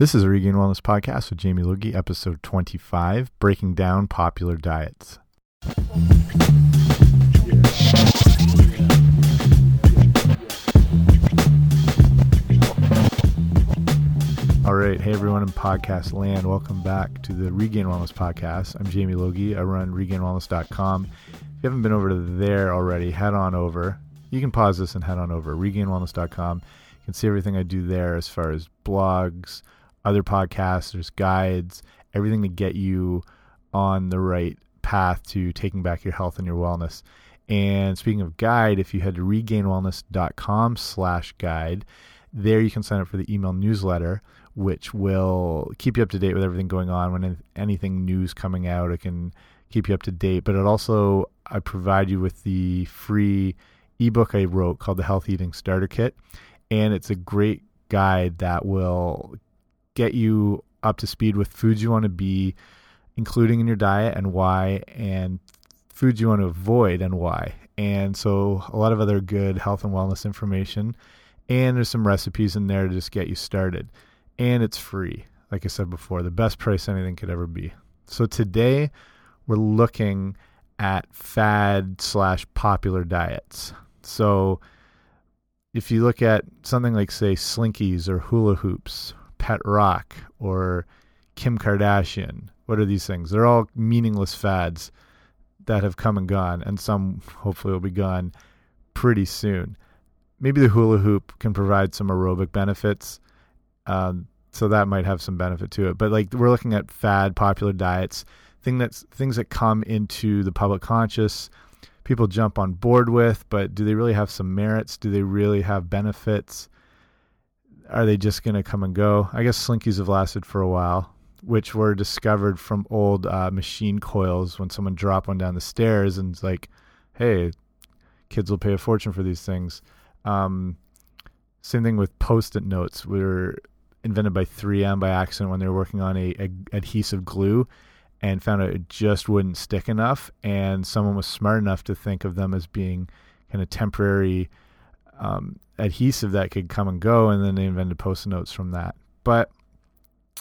This is a Regain Wellness Podcast with Jamie Logie, episode 25, breaking down popular diets. All right. Hey, everyone in podcast land. Welcome back to the Regain Wellness Podcast. I'm Jamie Logie. I run regainwellness.com. If you haven't been over to there already, head on over. You can pause this and head on over. Regainwellness.com. You can see everything I do there as far as blogs, other podcasts, there's guides, everything to get you on the right path to taking back your health and your wellness. And speaking of guide, if you head to regainwellness.com slash guide, there you can sign up for the email newsletter, which will keep you up to date with everything going on. When anything news coming out, it can keep you up to date. But it also, I provide you with the free ebook I wrote called the Health Eating Starter Kit. And it's a great guide that will get you up to speed with foods you want to be including in your diet and why, and foods you want to avoid and why. And so, a lot of other good health and wellness information. And there's some recipes in there to just get you started. And it's free. Like I said before, the best price anything could ever be. So, today we're looking at fad slash popular diets. So, if you look at something like, say, Slinkies or hula hoops Pet Rock or Kim Kardashian. What are these things? They're all meaningless fads that have come and gone, and some hopefully will be gone pretty soon. Maybe the hula hoop can provide some aerobic benefits, um, so that might have some benefit to it. But like we're looking at fad, popular diets, thing that's things that come into the public conscious, people jump on board with, but do they really have some merits? Do they really have benefits? Are they just going to come and go? I guess slinkies have lasted for a while, which were discovered from old uh, machine coils when someone dropped one down the stairs and it's like, hey, kids will pay a fortune for these things. Um, same thing with post-it notes. were invented by 3M by accident when they were working on a, a adhesive glue and found out it just wouldn't stick enough. And someone was smart enough to think of them as being kind of temporary um, adhesive that could come and go, and then they invented post-it notes from that. But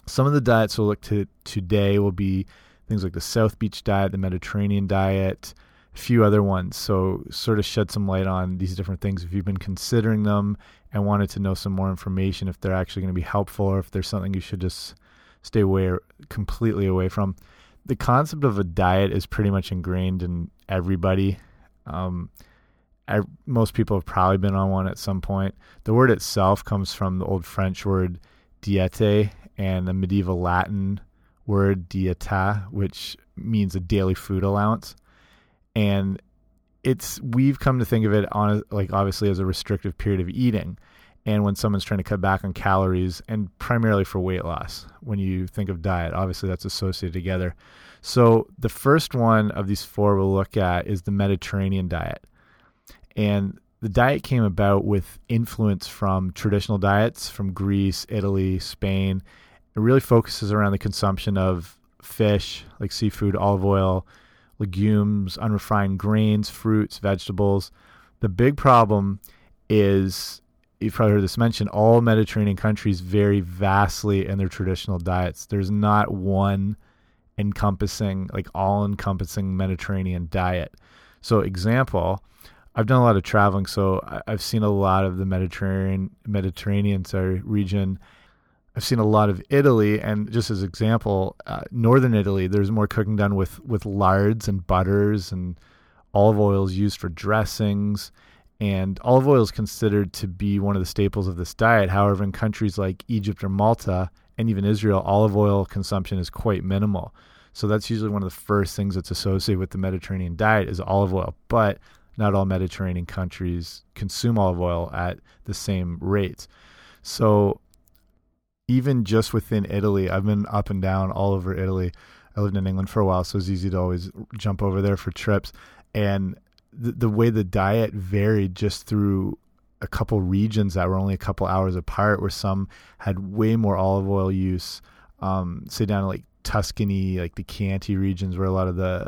some of the diets we'll look to today will be things like the South Beach diet, the Mediterranean diet, a few other ones. So sort of shed some light on these different things if you've been considering them and wanted to know some more information, if they're actually going to be helpful or if there's something you should just stay away completely away from. The concept of a diet is pretty much ingrained in everybody. Um, I, most people have probably been on one at some point. The word itself comes from the old French word diete and the medieval Latin word dieta, which means a daily food allowance. And it's we've come to think of it on like obviously as a restrictive period of eating and when someone's trying to cut back on calories and primarily for weight loss when you think of diet obviously that's associated together so the first one of these four we'll look at is the mediterranean diet and the diet came about with influence from traditional diets from Greece, Italy, Spain. It really focuses around the consumption of fish, like seafood, olive oil, legumes, unrefined grains, fruits, vegetables. The big problem is you've probably heard this mentioned all Mediterranean countries vary vastly in their traditional diets. There's not one encompassing, like all encompassing Mediterranean diet. So, example, I've done a lot of traveling, so I've seen a lot of the Mediterranean Mediterranean sorry, region. I've seen a lot of Italy, and just as example, uh, northern Italy, there's more cooking done with with lards and butters and olive oils used for dressings. And olive oil is considered to be one of the staples of this diet. However, in countries like Egypt or Malta and even Israel, olive oil consumption is quite minimal. So that's usually one of the first things that's associated with the Mediterranean diet is olive oil. But not all Mediterranean countries consume olive oil at the same rates. So even just within Italy, I've been up and down all over Italy. I lived in England for a while, so it's easy to always jump over there for trips. And the, the way the diet varied just through a couple regions that were only a couple hours apart, where some had way more olive oil use, um, say down like Tuscany, like the Chianti regions, where a lot of the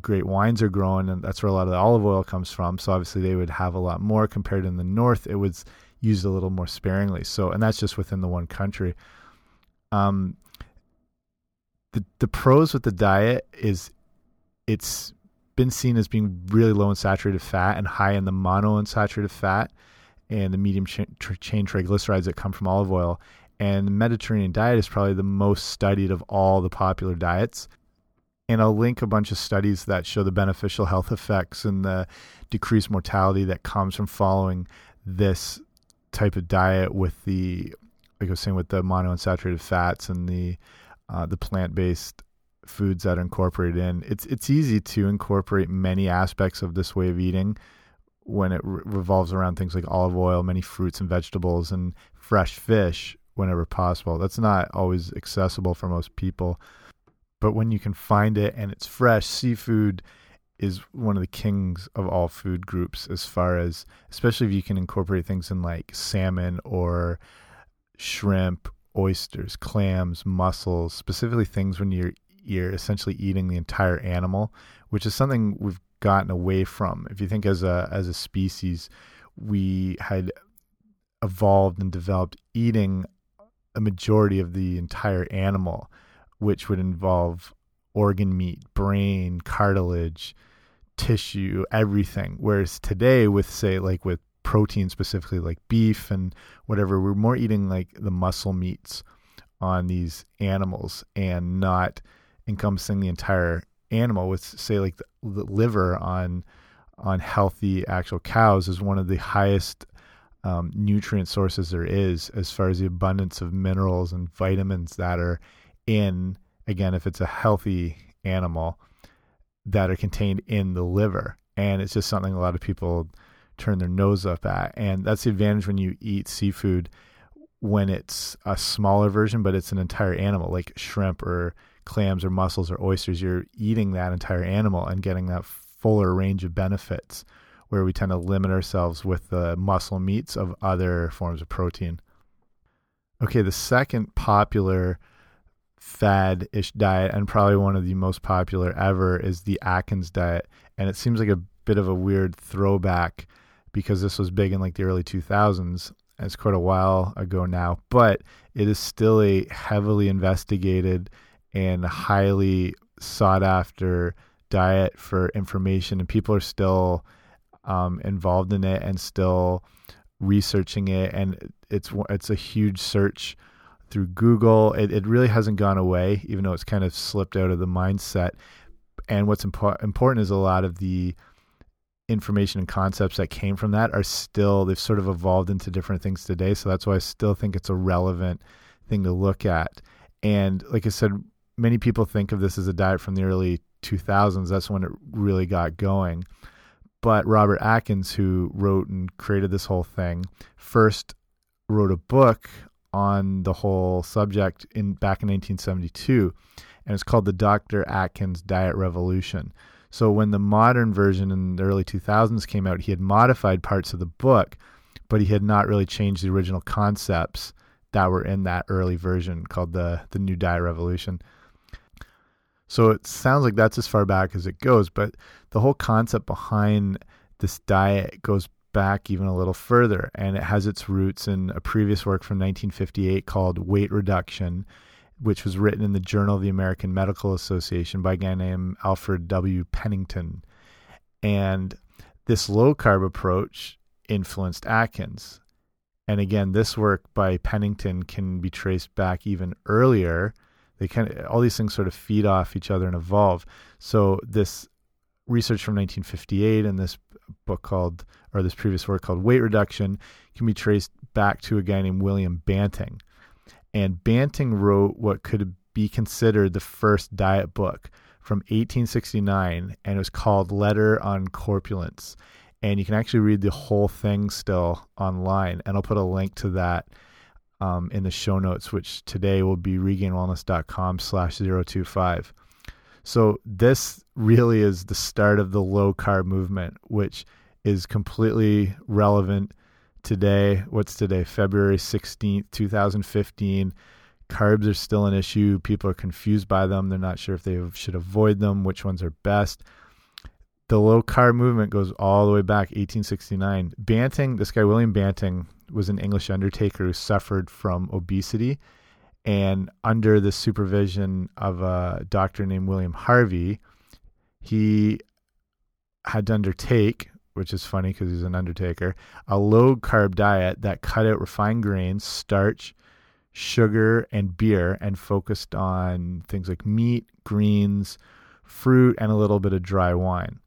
great wines are growing, and that's where a lot of the olive oil comes from. So obviously they would have a lot more compared in the north. It was used a little more sparingly. So and that's just within the one country. Um, the the pros with the diet is it's been seen as being really low in saturated fat and high in the monounsaturated fat and the medium chain triglycerides that come from olive oil. And the Mediterranean diet is probably the most studied of all the popular diets. And I'll link a bunch of studies that show the beneficial health effects and the decreased mortality that comes from following this type of diet with the, like I was saying, with the monounsaturated fats and the uh, the plant based foods that are incorporated in. It's it's easy to incorporate many aspects of this way of eating when it re revolves around things like olive oil, many fruits and vegetables, and fresh fish whenever possible. That's not always accessible for most people, but when you can find it and it's fresh, seafood is one of the kings of all food groups as far as especially if you can incorporate things in like salmon or shrimp oysters clams mussels specifically things when you're you're essentially eating the entire animal, which is something we've gotten away from. If you think as a as a species, we had evolved and developed eating a majority of the entire animal, which would involve organ meat, brain, cartilage, tissue, everything. Whereas today, with say like with protein specifically like beef and whatever, we're more eating like the muscle meats on these animals and not encompassing the entire animal with say like the, the liver on on healthy actual cows is one of the highest um, nutrient sources there is as far as the abundance of minerals and vitamins that are in again if it's a healthy animal that are contained in the liver. And it's just something a lot of people turn their nose up at. And that's the advantage when you eat seafood when it's a smaller version but it's an entire animal like shrimp or clams or mussels or oysters, you're eating that entire animal and getting that fuller range of benefits where we tend to limit ourselves with the muscle meats of other forms of protein. Okay, the second popular fad ish diet, and probably one of the most popular ever, is the Atkins diet. And it seems like a bit of a weird throwback because this was big in like the early 2000s. It's quite a while ago now, but it is still a heavily investigated and highly sought after diet for information, and people are still um, involved in it and still researching it. And it's it's a huge search through Google. It it really hasn't gone away, even though it's kind of slipped out of the mindset. And what's impo important is a lot of the information and concepts that came from that are still they've sort of evolved into different things today. So that's why I still think it's a relevant thing to look at. And like I said, many people think of this as a diet from the early 2000s. That's when it really got going. But Robert Atkins, who wrote and created this whole thing, first wrote a book on the whole subject in back in 1972, and it's called the Dr. Atkins Diet Revolution. So when the modern version in the early 2000s came out, he had modified parts of the book, but he had not really changed the original concepts that were in that early version called the the New Diet Revolution. So it sounds like that's as far back as it goes, but the whole concept behind this diet goes back even a little further, and it has its roots in a previous work from 1958 called Weight Reduction, which was written in the Journal of the American Medical Association by a guy named Alfred W. Pennington. And this low carb approach influenced Atkins. And again, this work by Pennington can be traced back even earlier they kind of all these things sort of feed off each other and evolve. So this research from 1958 and this book called or this previous work called Weight Reduction can be traced back to a guy named William Banting. And Banting wrote what could be considered the first diet book from 1869 and it was called Letter on Corpulence. And you can actually read the whole thing still online and I'll put a link to that um, in the show notes, which today will be regainedwellness.com slash 025. So this really is the start of the low carb movement, which is completely relevant today. What's today? February 16th, 2015. Carbs are still an issue. People are confused by them. They're not sure if they should avoid them, which ones are best. The low carb movement goes all the way back 1869. Banting, this guy William Banting was an English undertaker who suffered from obesity And under the supervision of a doctor named William Harvey, he had to undertake, which is funny because he's an undertaker, a low carb diet that cut out refined grains, starch, sugar, and beer and focused on things like meat, greens, fruit, and a little bit of dry wine.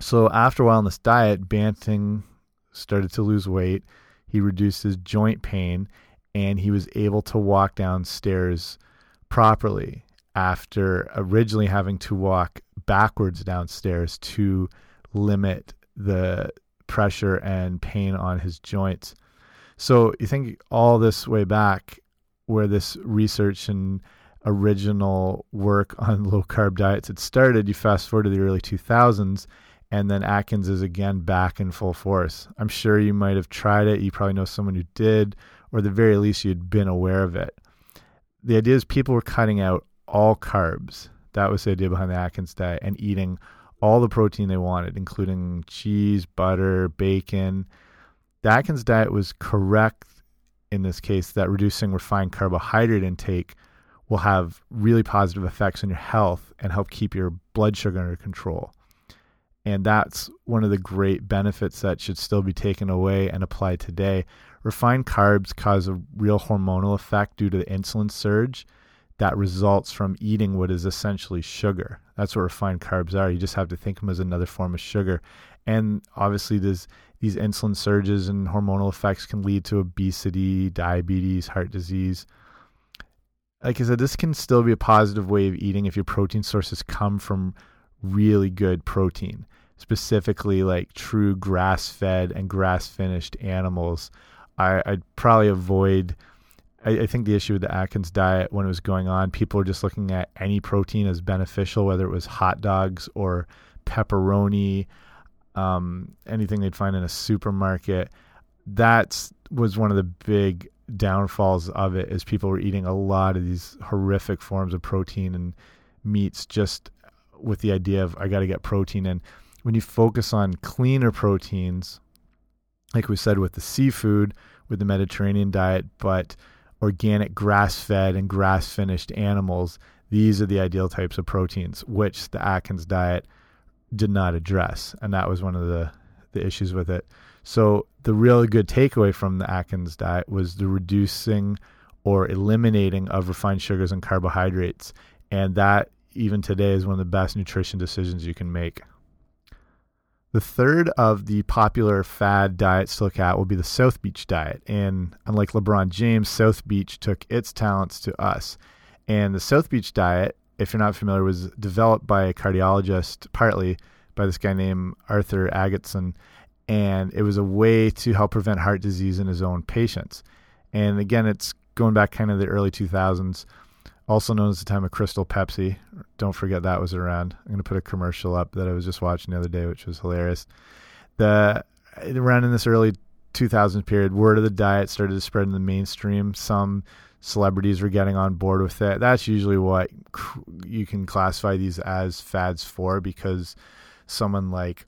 So after a while on this diet, Banting started to lose weight. He reduced his joint pain and he was able to walk downstairs properly after originally having to walk backwards downstairs to limit the pressure and pain on his joints. So you think all this way back where this research and original work on low carb diets had started, you fast forward to the early 2000s and then Atkins is again back in full force. I'm sure you might have tried it. You probably know someone who did, or the very least, you'd been aware of it. The idea is people were cutting out all carbs. That was the idea behind the Atkins diet, and eating all the protein they wanted, including cheese, butter, bacon. The Atkins diet was correct in this case that reducing refined carbohydrate intake will have really positive effects on your health and help keep your blood sugar under control. And that's one of the great benefits that should still be taken away and applied today. Refined carbs cause a real hormonal effect due to the insulin surge that results from eating what is essentially sugar. That's what refined carbs are. You just have to think of them as another form of sugar. And obviously, these these insulin surges and hormonal effects can lead to obesity, diabetes, heart disease. Like I said, this can still be a positive way of eating if your protein sources come from really good protein, specifically like true grass fed and grass finished animals. I, I'd probably avoid. I, I, think the issue with the Atkins diet when it was going on, people were just looking at any protein as beneficial, whether it was hot dogs or pepperoni, um, anything they'd find in a supermarket. That was one of the big downfalls of it is people were eating a lot of these horrific forms of protein and meats just with the idea of I got to get protein in. When you focus on cleaner proteins, like we said with the seafood, with the Mediterranean diet, but organic grass fed and grass finished animals, these are the ideal types of proteins, which the Atkins diet did not address. And that was one of the, the issues with it. So, the really good takeaway from the Atkins diet was the reducing or eliminating of refined sugars and carbohydrates. And that even today is one of the best nutrition decisions you can make. The third of the popular fad diets to look at will be the South Beach diet. And unlike LeBron James, South Beach took its talents to us. And the South Beach diet, if you're not familiar, was developed by a cardiologist, partly by this guy named Arthur Agatston. And it was a way to help prevent heart disease in his own patients. And again, it's going back kind of the early 2000s also known as the time of Crystal Pepsi. Don't forget that was around. I'm going to put a commercial up that I was just watching the other day, which was hilarious. The around in this early 2000s period, word of the diet started to spread in the mainstream. Some celebrities were getting on board with it. That's usually what you can classify these as fads for because someone like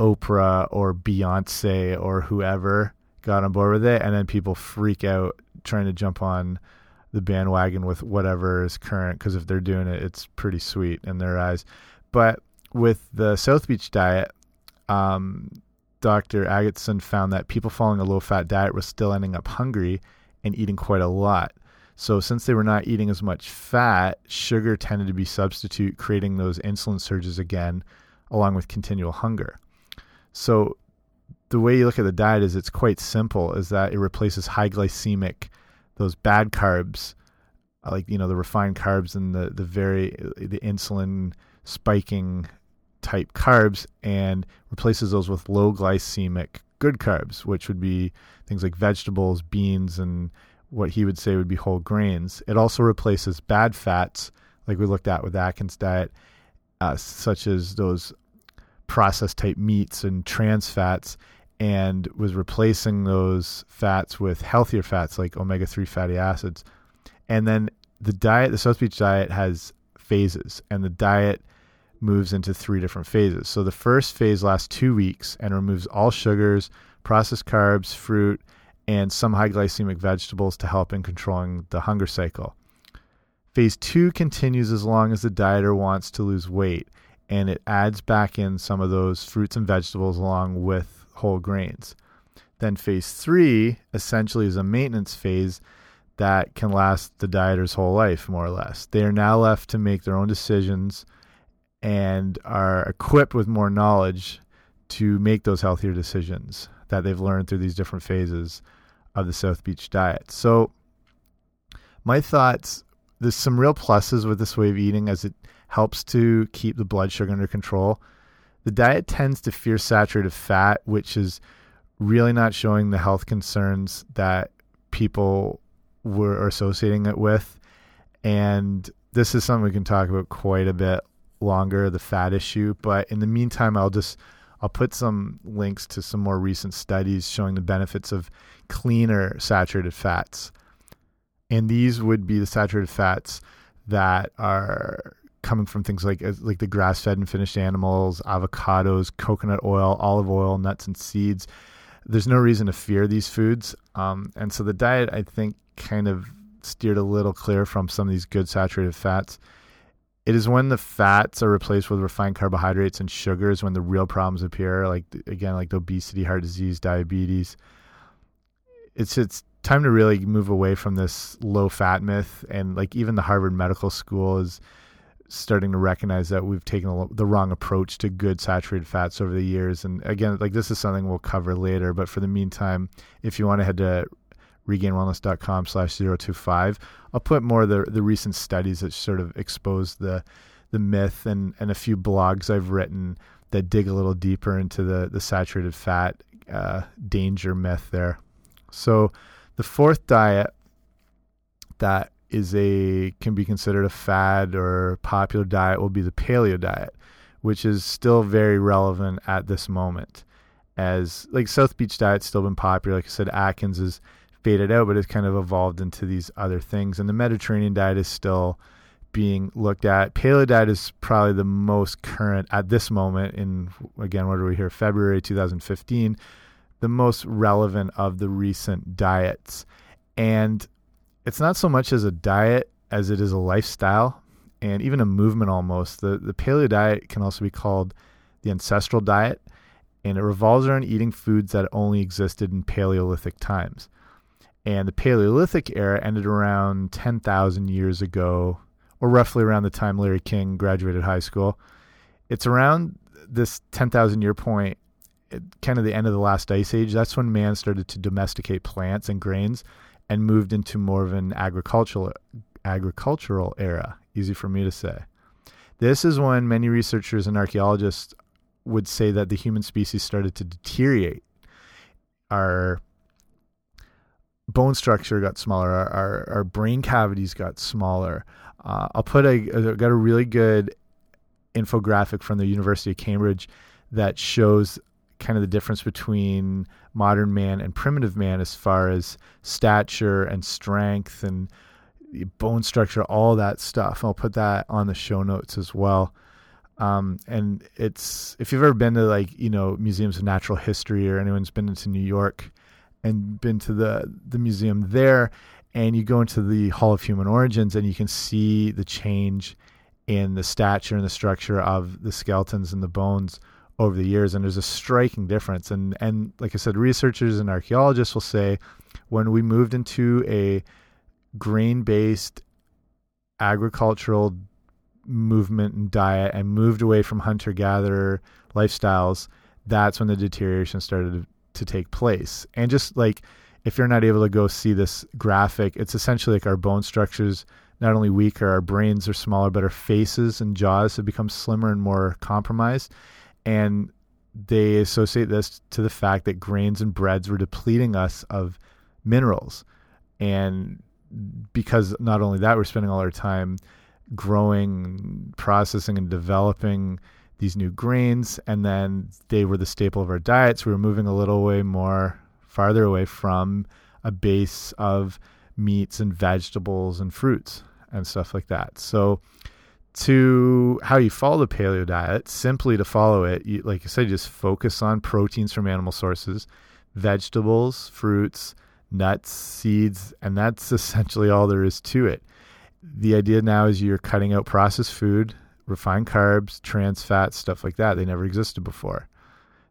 Oprah or Beyonce or whoever got on board with it, and then people freak out trying to jump on the bandwagon with whatever is current because if they're doing it, it's pretty sweet in their eyes. But with the South Beach diet, um, Dr. Agatston found that people following a low fat diet were still ending up hungry and eating quite a lot. So, since they were not eating as much fat, sugar tended to be substitute, creating those insulin surges again, along with continual hunger. So, the way you look at the diet is it's quite simple is that it replaces high glycemic those bad carbs, uh, like you know the refined carbs and the the very the insulin spiking type carbs, and replaces those with low glycemic good carbs, which would be things like vegetables, beans, and what he would say would be whole grains. It also replaces bad fats, like we looked at with Atkins diet, uh, such as those processed type meats and trans fats, and was replacing those fats with healthier fats like omega 3 fatty acids. And then the diet, the South Beach diet, has phases, and the diet moves into three different phases. So the first phase lasts two weeks and removes all sugars, processed carbs, fruit, and some high glycemic vegetables to help in controlling the hunger cycle. Phase two continues as long as the dieter wants to lose weight, and it adds back in some of those fruits and vegetables along with whole grains. Then phase three essentially is a maintenance phase that can last the dieter's whole life, more or less. They are now left to make their own decisions and are equipped with more knowledge to make those healthier decisions that they've learned through these different phases of the South Beach diet. So, my thoughts there's some real pluses with this way of eating as it helps to keep the blood sugar under control. The diet tends to fear saturated fat, which is really not showing the health concerns that people were associating it with. And this is something we can talk about quite a bit longer, the fat issue. But in the meantime, I'll just I'll put some links to some more recent studies showing the benefits of cleaner saturated fats. And these would be the saturated fats that are coming from things like like the grass-fed and finished animals, avocados, coconut oil, olive oil, nuts and seeds. There's no reason to fear these foods, um, and so the diet I think kind of steered a little clear from some of these good saturated fats. It is when the fats are replaced with refined carbohydrates and sugars when the real problems appear, like again, like the obesity, heart disease, diabetes. It's it's time to really move away from this low fat myth, and like even the Harvard Medical School is starting to recognize that we've taken the wrong approach to good saturated fats over the years. And again, like this is something we'll cover later, but for the meantime, if you want to head to regainedwellness.com slash 025. I'll put more of the, the recent studies that sort of expose the the myth and, and a few blogs I've written that dig a little deeper into the, the saturated fat uh, danger myth there. So the fourth diet that is a can be considered a fad or popular diet will be the paleo diet, which is still very relevant at this moment. As like South Beach diet's still been popular. Like I said, Atkins is faded out, but it's kind of evolved into these other things. And the Mediterranean diet is still being looked at. Paleo diet is probably the most current at this moment. In again, what are we here? February 2015, the most relevant of the recent diets, and it's not so much as a diet as it is a lifestyle and even a movement almost. The the paleo diet can also be called the ancestral diet, and it revolves around eating foods that only existed in Paleolithic times. And the Paleolithic era ended around 10,000 years ago, or roughly around the time Larry King graduated high school. It's around this 10,000 year point, kind of the end of the last ice age. That's when man started to domesticate plants and grains and moved into more of an agricultural agricultural era. Easy for me to say. This is when many researchers and archaeologists would say that the human species started to deteriorate. Our bone structure got smaller, our, our, our brain cavities got smaller. Uh, I'll put a, a got a really good infographic from the University of Cambridge that shows kind of the difference between modern man and primitive man as far as stature and strength and bone structure, all that stuff. I'll put that on the show notes as well. Um, and it's if you've ever been to like you know museums of natural history or anyone's been into New York, and been to the the museum there and you go into the Hall of Human Origins and you can see the change in the stature and the structure of the skeletons and the bones over the years and there's a striking difference and and like I said researchers and archaeologists will say when we moved into a grain based agricultural movement and diet and moved away from hunter gatherer lifestyles that's when the deterioration started to take place. And just like if you're not able to go see this graphic, it's essentially like our bone structures not only weaker, our brains are smaller, but our faces and jaws have become slimmer and more compromised. And they associate this to the fact that grains and breads were depleting us of minerals. And because not only that, we're spending all our time growing, processing, and developing these new grains, and then they were the staple of our diets. We were moving a little way more farther away from a base of meats and vegetables and fruits and stuff like that. So, to how you follow the paleo diet, simply to follow it, you, like I said, just focus on proteins from animal sources, vegetables, fruits, nuts, seeds, and that's essentially all there is to it. The idea now is you're cutting out processed food, refined carbs, trans fats, stuff like that. They never existed before.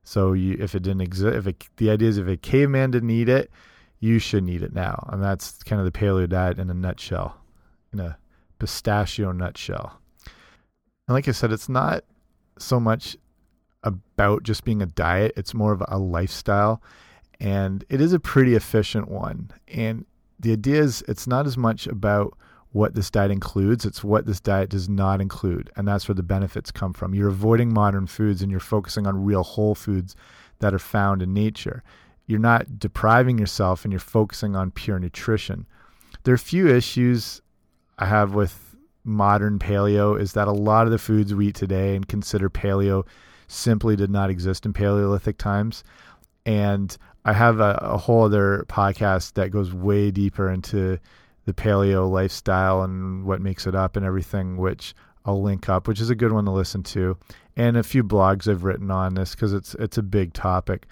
So you, if it didn't exist, if it, the idea is if a caveman didn't eat it, you shouldn't eat it now. And that's kind of the paleo diet in a nutshell, in a pistachio nutshell. And like I said, it's not so much about just being a diet, it's more of a lifestyle. And it is a pretty efficient one. And the idea is it's not as much about what this diet includes, it's what this diet does not include. And that's where the benefits come from. You're avoiding modern foods and you're focusing on real whole foods that are found in nature. You're not depriving yourself and you're focusing on pure nutrition. There are a few issues I have with modern paleo is that a lot of the foods we eat today and consider paleo simply did not exist in Paleolithic times. And I have a, a whole other podcast that goes way deeper into the paleo lifestyle and what makes it up and everything, which I'll link up, which is a good one to listen to, and a few blogs I've written on this because it's it's a big topic.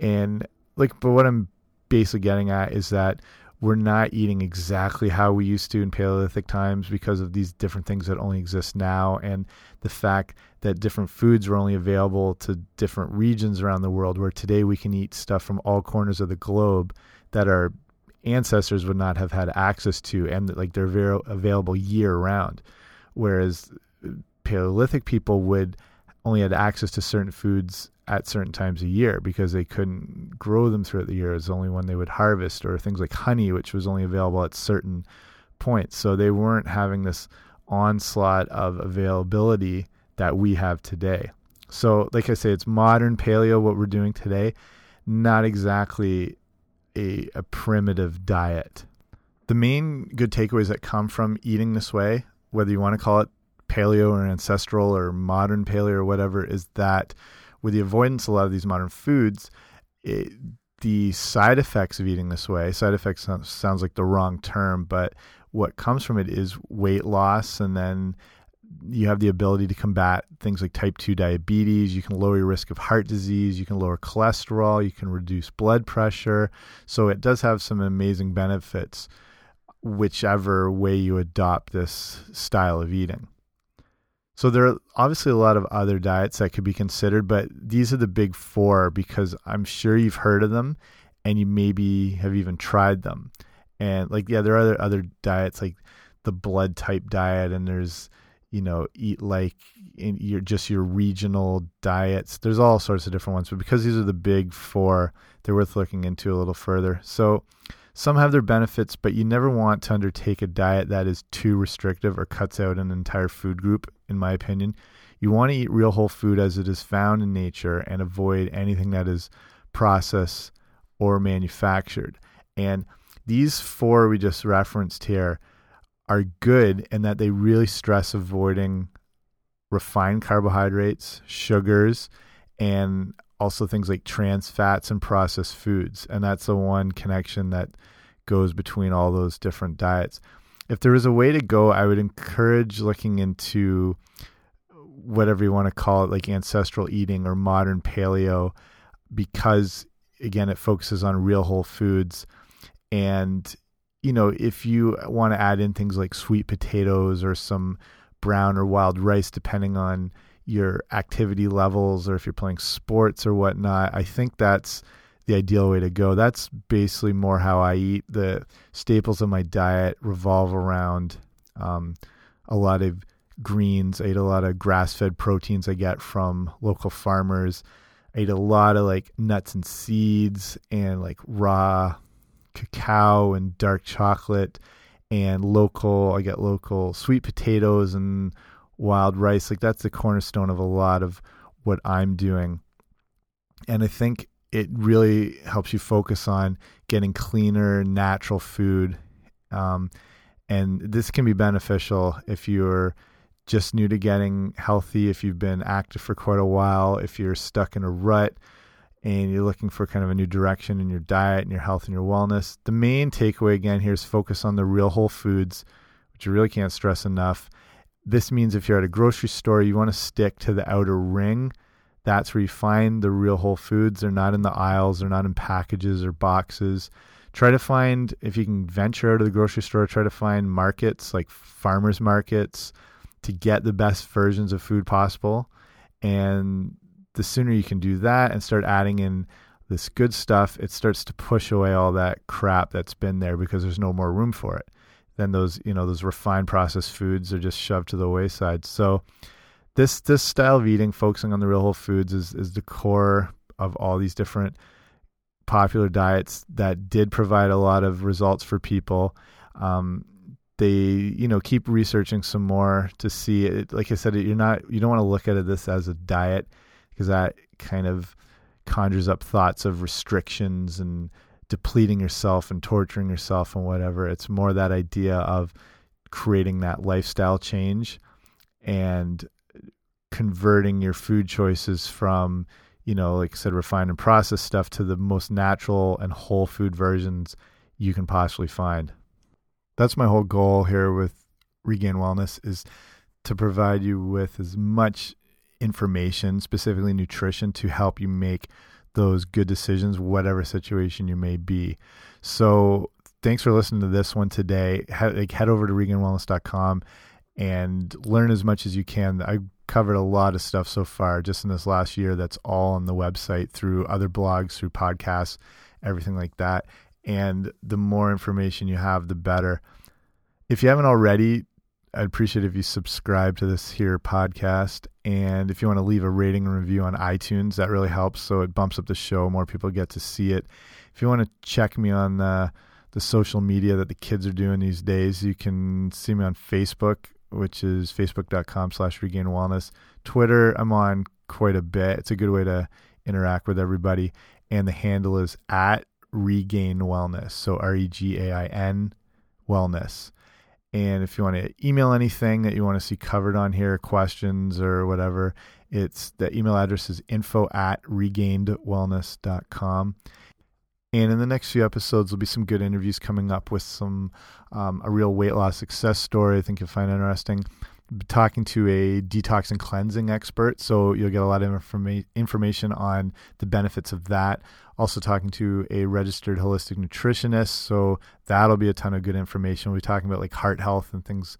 And like, but what I'm basically getting at is that we're not eating exactly how we used to in Paleolithic times because of these different things that only exist now, and the fact that different foods were only available to different regions around the world. Where today we can eat stuff from all corners of the globe that our ancestors would not have had access to, and like they're very available year round. Whereas Paleolithic people would only had access to certain foods at certain times a year because they couldn't grow them throughout the year. It's only when they would harvest, or things like honey, which was only available at certain points. So they weren't having this onslaught of availability that we have today. So, like I say, it's modern paleo, what we're doing today, not exactly a, a primitive diet. The main good takeaways that come from eating this way, whether you want to call it paleo or ancestral or modern paleo or whatever, is that with the avoidance of a lot of these modern foods, it, the side effects of eating this way, side effects sounds, sounds like the wrong term, but what comes from it is weight loss and then you have the ability to combat things like type 2 diabetes. You can lower your risk of heart disease. You can lower cholesterol. You can reduce blood pressure. So it does have some amazing benefits, whichever way you adopt this style of eating. So there are obviously a lot of other diets that could be considered, but these are the big four because I'm sure you've heard of them and you maybe have even tried them. And like yeah, there are other other diets like the blood type diet and there's you know eat like in your just your regional diets. There's all sorts of different ones, but because these are the big four, they're worth looking into a little further. So some have their benefits, but you never want to undertake a diet that is too restrictive or cuts out an entire food group, in my opinion. You want to eat real whole food as it is found in nature and avoid anything that is processed or manufactured. And these four we just referenced here are good in that they really stress avoiding refined carbohydrates, sugars, and also things like trans fats and processed foods. And that's the one connection that goes between all those different diets. If there is a way to go, I would encourage looking into whatever you want to call it, like ancestral eating or modern paleo, because again, it focuses on real whole foods. And, you know, if you want to add in things like sweet potatoes or some brown or wild rice, depending on your activity levels or if you're playing sports or whatnot. I think that's the ideal way to go. That's basically more how I eat. The staples of my diet revolve around um, a lot of greens. I eat a lot of grass fed proteins I get from local farmers. I eat a lot of like nuts and seeds and like raw cacao and dark chocolate and local. I get local sweet potatoes and wild rice. Like that's the cornerstone of a lot of what I'm doing. And I think it really helps you focus on getting cleaner, natural food. Um, and this can be beneficial if you're just new to getting healthy, if you've been active for quite a while, if you're stuck in a rut and you're looking for kind of a new direction in your diet and your health and your wellness. The main takeaway again here is focus on the real whole foods, which you really can't stress enough. This means if you're at a grocery store, you want to stick to the outer ring. That's where you find the real whole foods. They're not in the aisles, they're not in packages or boxes. try to find if you can venture out of the grocery store. Try to find markets like farmers markets to get the best versions of food possible, and the sooner you can do that and start adding in this good stuff, it starts to push away all that crap that's been there because there's no more room for it. Then those, you know, those refined processed foods are just shoved to the wayside. So this this style of eating, focusing on the real whole foods, is is the core of all these different popular diets that did provide a lot of results for people. Um, they, you know, keep researching some more to see it. Like I said, you're not, you don't want to look at it this as a diet because that kind of conjures up thoughts of restrictions and depleting yourself and torturing yourself and whatever. It's more that idea of creating that lifestyle change and converting your food choices from, you know, like I said, refined and processed stuff to the most natural and whole food versions you can possibly find. That's my whole goal here with Regain Wellness is to provide you with as much information, specifically nutrition, to help you make those good decisions, whatever situation you may be. So, thanks for listening to this one today. Head, like, head over to regainwellness.com and learn as much as you can. I covered a lot of stuff so far just in this last year that's all on the website through other blogs, through podcasts, everything like that. And the more information you have, the better. If you haven't already, I'd appreciate if you subscribe to this here podcast. And if you want to leave a rating and review on iTunes, that really helps. So it bumps up the show. More people get to see it. If you want to check me on the, the social media that the kids are doing these days, you can see me on Facebook, which is facebook.com slash regain wellness. Twitter, I'm on quite a bit. It's a good way to interact with everybody. And the handle is at regain wellness. So R E G A I N wellness. And if you want to email anything that you want to see covered on here, questions or whatever, it's the email address is info at regainedwellness.com. And in the next few episodes, there'll be some good interviews coming up with some um, a real weight loss success story. I think you'll find interesting. Talking to a detox and cleansing expert, so you'll get a lot of informa- information on the benefits of that also talking to a registered holistic nutritionist. So that'll be a ton of good information. We'll be talking about like heart health and things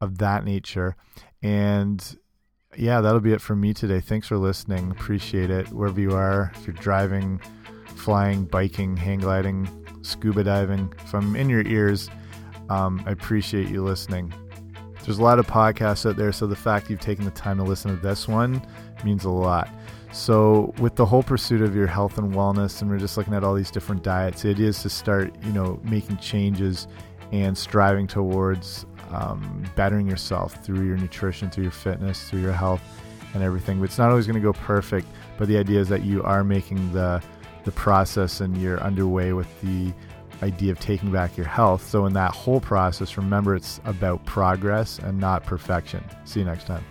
of that nature. And yeah, that'll be it for me today. Thanks for listening. Appreciate it. Wherever you are, if you're driving, flying, biking, hang gliding, scuba diving, if I'm in your ears, um, I appreciate you listening. There's a lot of podcasts out there, so the fact you've taken the time to listen to this one means a lot. So, with the whole pursuit of your health and wellness, and we're just looking at all these different diets, idea is to start, you know, making changes and striving towards um, bettering yourself through your nutrition, through your fitness, through your health, and everything. But it's not always going to go perfect. But the idea is that you are making the the process and you're underway with the idea of taking back your health. So, in that whole process, remember it's about progress and not perfection. See you next time.